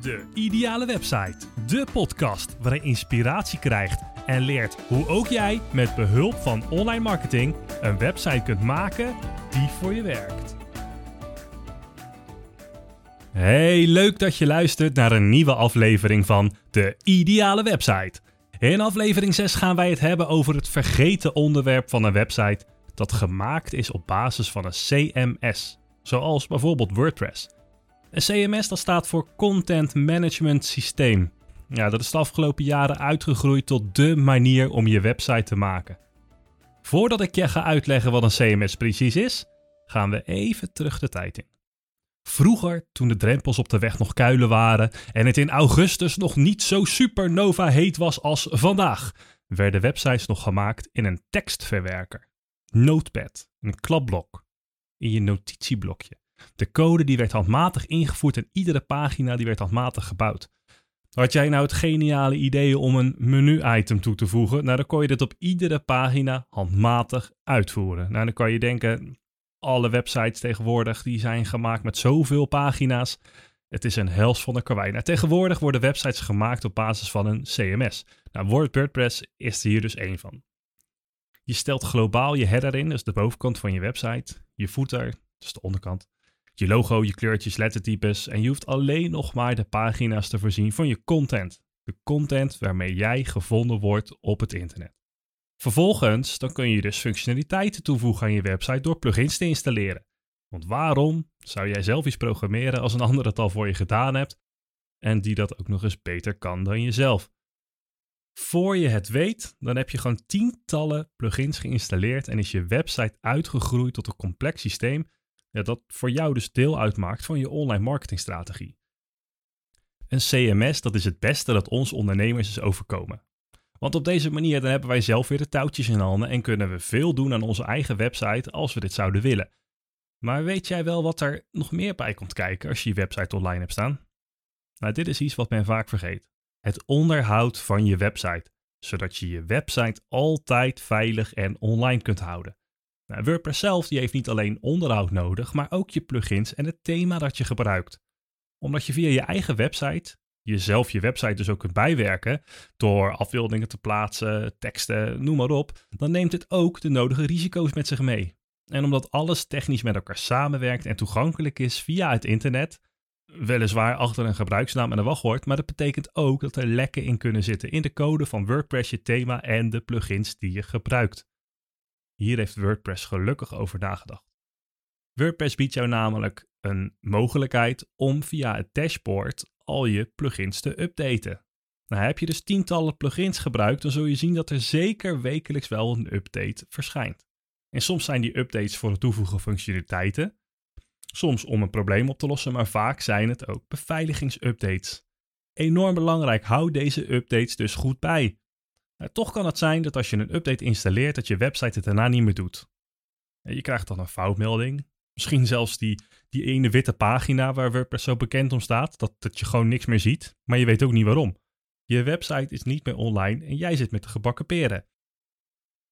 De Ideale Website. De podcast waarin je inspiratie krijgt en leert hoe ook jij met behulp van online marketing een website kunt maken die voor je werkt. Hey, leuk dat je luistert naar een nieuwe aflevering van De Ideale Website. In aflevering 6 gaan wij het hebben over het vergeten onderwerp van een website dat gemaakt is op basis van een CMS, zoals bijvoorbeeld WordPress. Een CMS dat staat voor Content Management Systeem. Ja, dat is de afgelopen jaren uitgegroeid tot de manier om je website te maken. Voordat ik je ga uitleggen wat een CMS precies is, gaan we even terug de tijd in. Vroeger, toen de drempels op de weg nog kuilen waren en het in augustus nog niet zo supernova heet was als vandaag, werden websites nog gemaakt in een tekstverwerker, Notepad, een klapblok, in je notitieblokje. De code die werd handmatig ingevoerd en iedere pagina die werd handmatig gebouwd. Had jij nou het geniale idee om een menu-item toe te voegen? Nou, dan kon je dit op iedere pagina handmatig uitvoeren. Nou, dan kan je denken, alle websites tegenwoordig die zijn gemaakt met zoveel pagina's. Het is een hels van de karwei. Nou, tegenwoordig worden websites gemaakt op basis van een CMS. Nou, WordPress is er hier dus één van. Je stelt globaal je header in, dus de bovenkant van je website, je footer, dus de onderkant, je logo, je kleurtjes, lettertypes en je hoeft alleen nog maar de pagina's te voorzien van je content. De content waarmee jij gevonden wordt op het internet. Vervolgens dan kun je dus functionaliteiten toevoegen aan je website door plugins te installeren. Want waarom zou jij zelf iets programmeren als een ander het al voor je gedaan hebt en die dat ook nog eens beter kan dan jezelf? Voor je het weet, dan heb je gewoon tientallen plugins geïnstalleerd en is je website uitgegroeid tot een complex systeem ja, dat voor jou dus deel uitmaakt van je online marketingstrategie. Een CMS, dat is het beste dat ons ondernemers is overkomen. Want op deze manier dan hebben wij zelf weer de touwtjes in handen en kunnen we veel doen aan onze eigen website als we dit zouden willen. Maar weet jij wel wat er nog meer bij komt kijken als je je website online hebt staan? Nou, dit is iets wat men vaak vergeet. Het onderhoud van je website, zodat je je website altijd veilig en online kunt houden. Nou, WordPress zelf die heeft niet alleen onderhoud nodig, maar ook je plugins en het thema dat je gebruikt. Omdat je via je eigen website jezelf je website dus ook kunt bijwerken door afbeeldingen te plaatsen, teksten, noem maar op, dan neemt het ook de nodige risico's met zich mee. En omdat alles technisch met elkaar samenwerkt en toegankelijk is via het internet, weliswaar achter een gebruiksnaam en een wachtwoord, maar dat betekent ook dat er lekken in kunnen zitten in de code van WordPress, je thema en de plugins die je gebruikt. Hier heeft WordPress gelukkig over nagedacht. WordPress biedt jou namelijk een mogelijkheid om via het dashboard al je plugins te updaten. Nou, heb je dus tientallen plugins gebruikt, dan zul je zien dat er zeker wekelijks wel een update verschijnt. En soms zijn die updates voor het toevoegen van functionaliteiten, soms om een probleem op te lossen, maar vaak zijn het ook beveiligingsupdates. Enorm belangrijk, hou deze updates dus goed bij. Toch kan het zijn dat als je een update installeert, dat je website het daarna niet meer doet. Je krijgt dan een foutmelding. Misschien zelfs die, die ene witte pagina waar WordPress zo bekend om staat, dat, dat je gewoon niks meer ziet, maar je weet ook niet waarom. Je website is niet meer online en jij zit met de gebakken peren.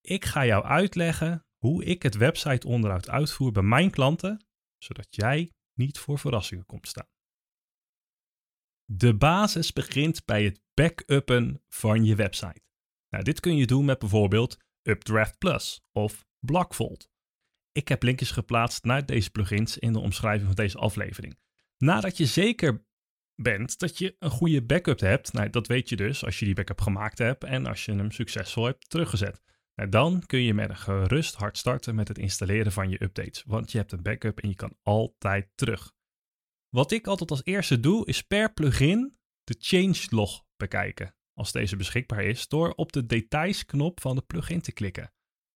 Ik ga jou uitleggen hoe ik het website onderhoud uitvoer bij mijn klanten, zodat jij niet voor verrassingen komt staan. De basis begint bij het backuppen van je website. Nou, dit kun je doen met bijvoorbeeld Updraft Plus of Blockfold. Ik heb linkjes geplaatst naar deze plugins in de omschrijving van deze aflevering. Nadat je zeker bent dat je een goede backup hebt, nou, dat weet je dus als je die backup gemaakt hebt en als je hem succesvol hebt teruggezet. Nou, dan kun je met een gerust hart starten met het installeren van je updates, want je hebt een backup en je kan altijd terug. Wat ik altijd als eerste doe, is per plugin de changelog bekijken als deze beschikbaar is, door op de details-knop van de plugin te klikken.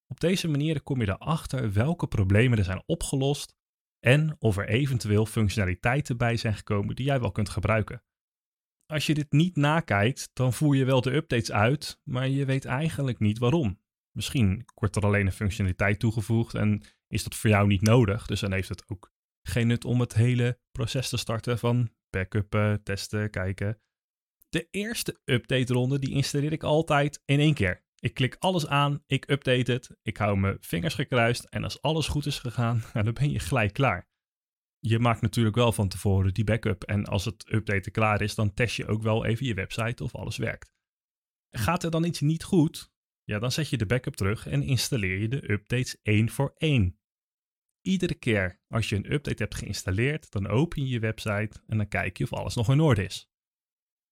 Op deze manier kom je erachter welke problemen er zijn opgelost en of er eventueel functionaliteiten bij zijn gekomen die jij wel kunt gebruiken. Als je dit niet nakijkt, dan voer je wel de updates uit, maar je weet eigenlijk niet waarom. Misschien wordt er alleen een functionaliteit toegevoegd en is dat voor jou niet nodig, dus dan heeft het ook geen nut om het hele proces te starten van backuppen, testen, kijken. De eerste update-ronde die installeer ik altijd in één keer. Ik klik alles aan, ik update het, ik hou mijn vingers gekruist en als alles goed is gegaan, dan ben je gelijk klaar. je maakt natuurlijk wel van tevoren die backup. En als het updaten klaar is, dan test je ook wel even je website of alles werkt. Gaat er dan iets niet goed? Ja, dan zet je de backup terug en installeer je de updates één voor één. Iedere keer als je een update hebt geïnstalleerd, dan open je je website en dan kijk je of alles nog in orde is.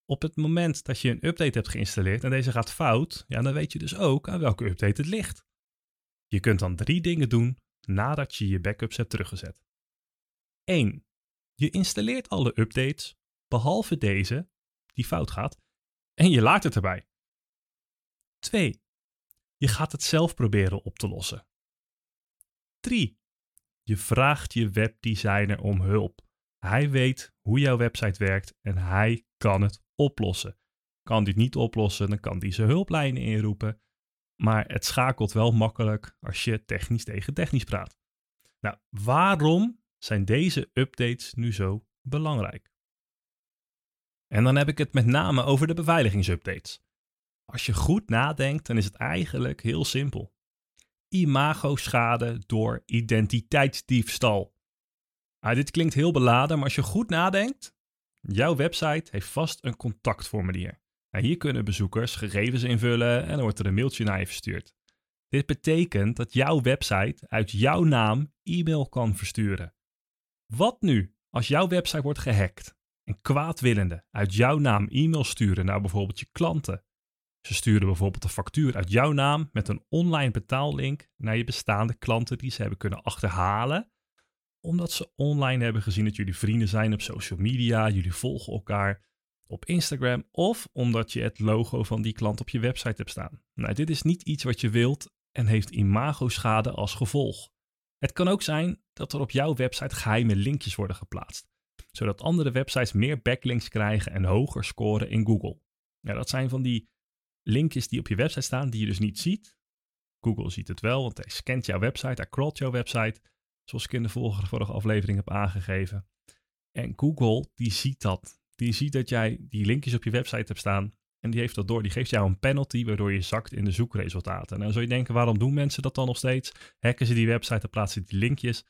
Op het moment dat je een update hebt geïnstalleerd en deze gaat fout, ja, dan weet je dus ook aan welke update het ligt. Je kunt dan drie dingen doen nadat je je backups hebt teruggezet. 1. Je installeert alle updates, behalve deze, die fout gaat, en je laat het erbij. 2. Je gaat het zelf proberen op te lossen. 3. Je vraagt je webdesigner om hulp. Hij weet hoe jouw website werkt en hij kan het oplossen. Kan het niet oplossen, dan kan hij zijn hulplijnen inroepen. Maar het schakelt wel makkelijk als je technisch tegen technisch praat. Nou, waarom zijn deze updates nu zo belangrijk? En dan heb ik het met name over de beveiligingsupdates. Als je goed nadenkt, dan is het eigenlijk heel simpel. Imago-schade door identiteitsdiefstal. Ah, dit klinkt heel beladen, maar als je goed nadenkt, jouw website heeft vast een contactformulier. Nou, hier kunnen bezoekers gegevens invullen en dan wordt er een mailtje naar je verstuurd. Dit betekent dat jouw website uit jouw naam e-mail kan versturen. Wat nu als jouw website wordt gehackt en kwaadwillenden uit jouw naam e-mail sturen naar bijvoorbeeld je klanten? Ze sturen bijvoorbeeld een factuur uit jouw naam met een online betaallink naar je bestaande klanten die ze hebben kunnen achterhalen, omdat ze online hebben gezien dat jullie vrienden zijn op social media, jullie volgen elkaar op Instagram of omdat je het logo van die klant op je website hebt staan. Nou, dit is niet iets wat je wilt en heeft imago-schade als gevolg. Het kan ook zijn dat er op jouw website geheime linkjes worden geplaatst, zodat andere websites meer backlinks krijgen en hoger scoren in Google. Ja, dat zijn van die linkjes die op je website staan die je dus niet ziet. Google ziet het wel, want hij scant jouw website, hij crawlt jouw website, zoals ik in de vorige aflevering heb aangegeven. En Google, die ziet dat. Die ziet dat jij die linkjes op je website hebt staan en die heeft dat door. Die geeft jou een penalty waardoor je zakt in de zoekresultaten. En dan zou je denken, waarom doen mensen dat dan nog steeds? Hacken ze die website en plaatsen die linkjes?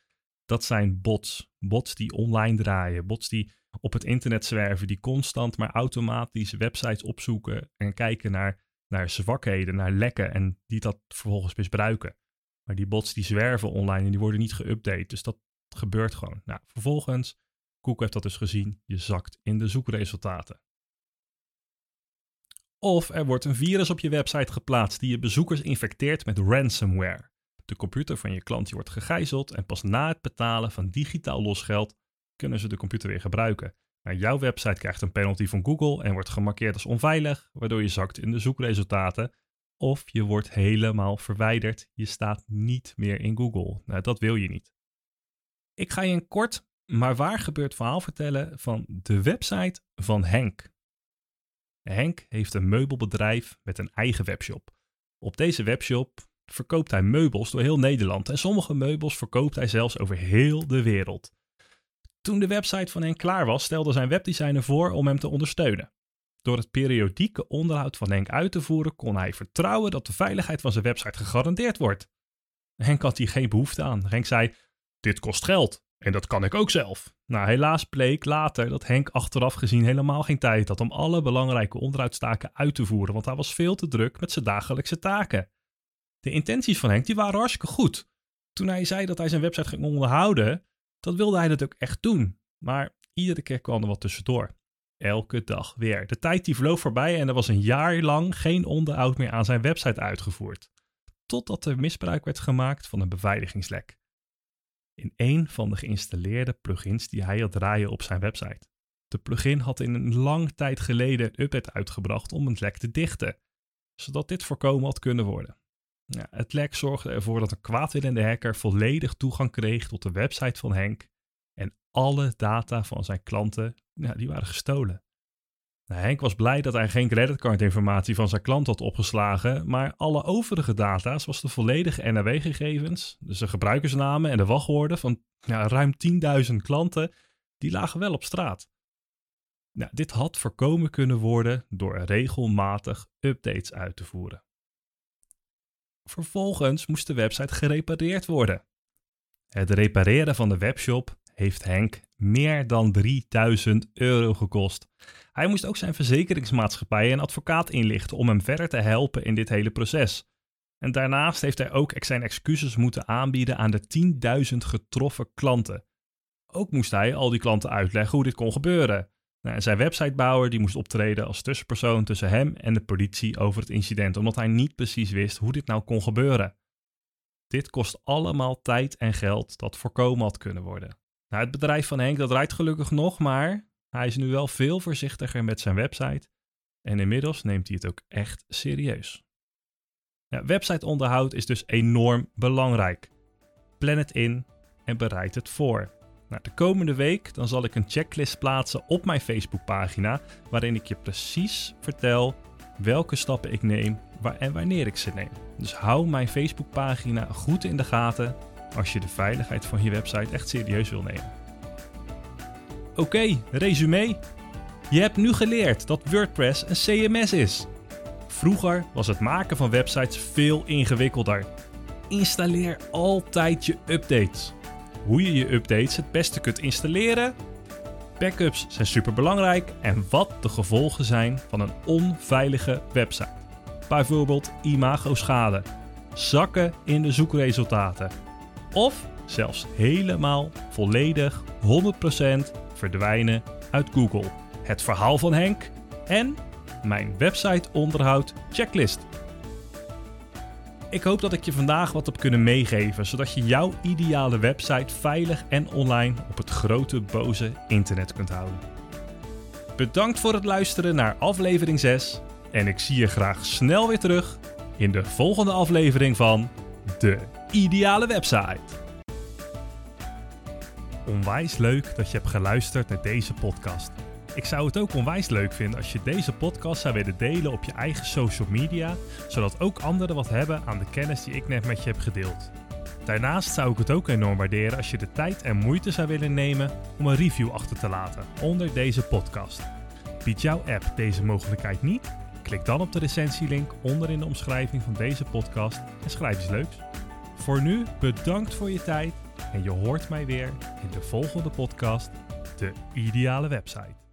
Dat zijn bots. Bots die online draaien. Bots die op het internet zwerven. Die constant maar automatisch websites opzoeken en kijken naar, naar zwakheden, naar lekken. En die dat vervolgens misbruiken. Maar die bots die zwerven online en die worden niet geüpdate. Dus dat gebeurt gewoon. Nou, vervolgens, Google heeft dat dus gezien. Je zakt in de zoekresultaten. Of er wordt een virus op je website geplaatst die je bezoekers infecteert met ransomware. De computer van je klant wordt gegijzeld en pas na het betalen van digitaal losgeld kunnen ze de computer weer gebruiken. Nou, jouw website krijgt een penalty van Google en wordt gemarkeerd als onveilig, waardoor je zakt in de zoekresultaten. Of je wordt helemaal verwijderd. Je staat niet meer in Google. Nou, dat wil je niet. Ik ga je een kort, maar waar gebeurd verhaal vertellen van de website van Henk. Henk heeft een meubelbedrijf met een eigen webshop. Op deze webshop verkoopt hij meubels door heel Nederland en sommige meubels verkoopt hij zelfs over heel de wereld. Toen de website van Henk klaar was, stelde zijn webdesigner voor om hem te ondersteunen. Door het periodieke onderhoud van Henk uit te voeren, kon hij vertrouwen dat de veiligheid van zijn website gegarandeerd wordt. Henk had hier geen behoefte aan. Henk zei: Dit kost geld. En dat kan ik ook zelf. Nou, helaas bleek later dat Henk achteraf gezien helemaal geen tijd had om alle belangrijke onderhoudstaken uit te voeren, want hij was veel te druk met zijn dagelijkse taken. De intenties van Henk die waren hartstikke goed. Toen hij zei dat hij zijn website ging onderhouden, dat wilde hij dat ook echt doen. Maar iedere keer kwam er wat tussendoor. Elke dag weer. De tijd die vloog voorbij en er was een jaar lang geen onderhoud meer aan zijn website uitgevoerd. Totdat er misbruik werd gemaakt van een beveiligingslek in een van de geïnstalleerde plugins die hij had draaien op zijn website. De plugin had in een lang tijd geleden een update uitgebracht om een lek te dichten, zodat dit voorkomen had kunnen worden. Het lek zorgde ervoor dat een kwaadwillende hacker volledig toegang kreeg tot de website van Henk en alle data van zijn klanten ja, die waren gestolen. Nou, Henk was blij dat hij geen creditcardinformatie van zijn klant had opgeslagen, maar alle overige data, zoals de volledige NRW-gegevens, dus de gebruikersnamen en de wachtwoorden van ja, ruim 10.000 klanten, die lagen wel op straat. Nou, dit had voorkomen kunnen worden door regelmatig updates uit te voeren. Vervolgens moest de website gerepareerd worden. Het repareren van de webshop heeft Henk meer dan 3000 euro gekost. Hij moest ook zijn verzekeringsmaatschappij en advocaat inlichten om hem verder te helpen in dit hele proces. En daarnaast heeft hij ook zijn excuses moeten aanbieden aan de 10.000 getroffen klanten. Ook moest hij al die klanten uitleggen hoe dit kon gebeuren. Nou, zijn websitebouwer die moest optreden als tussenpersoon tussen hem en de politie over het incident, omdat hij niet precies wist hoe dit nou kon gebeuren. Dit kost allemaal tijd en geld dat voorkomen had kunnen worden. Nou, het bedrijf van Henk dat rijdt gelukkig nog, maar hij is nu wel veel voorzichtiger met zijn website en inmiddels neemt hij het ook echt serieus. Ja, websiteonderhoud is dus enorm belangrijk. Plan het in en bereid het voor. Nou, de komende week dan zal ik een checklist plaatsen op mijn Facebookpagina waarin ik je precies vertel welke stappen ik neem waar en wanneer ik ze neem. Dus hou mijn Facebookpagina goed in de gaten als je de veiligheid van je website echt serieus wil nemen. Oké, resume. Je hebt nu geleerd dat WordPress een CMS is. Vroeger was het maken van websites veel ingewikkelder. Installeer altijd je updates. Hoe je je updates het beste kunt installeren. Backups zijn super belangrijk en wat de gevolgen zijn van een onveilige website. Bijvoorbeeld imago-schade, zakken in de zoekresultaten of zelfs helemaal volledig 100% verdwijnen uit Google. Het verhaal van Henk en mijn website onderhoud checklist. Ik hoop dat ik je vandaag wat heb kunnen meegeven, zodat je jouw ideale website veilig en online op het grote boze internet kunt houden. Bedankt voor het luisteren naar aflevering 6 en ik zie je graag snel weer terug in de volgende aflevering van De Ideale Website. Onwijs leuk dat je hebt geluisterd naar deze podcast. Ik zou het ook onwijs leuk vinden als je deze podcast zou willen delen op je eigen social media, zodat ook anderen wat hebben aan de kennis die ik net met je heb gedeeld. Daarnaast zou ik het ook enorm waarderen als je de tijd en moeite zou willen nemen om een review achter te laten onder deze podcast. Biedt jouw app deze mogelijkheid niet? Klik dan op de recensielink onder in de omschrijving van deze podcast en schrijf iets leuks. Voor nu bedankt voor je tijd en je hoort mij weer in de volgende podcast, de ideale website.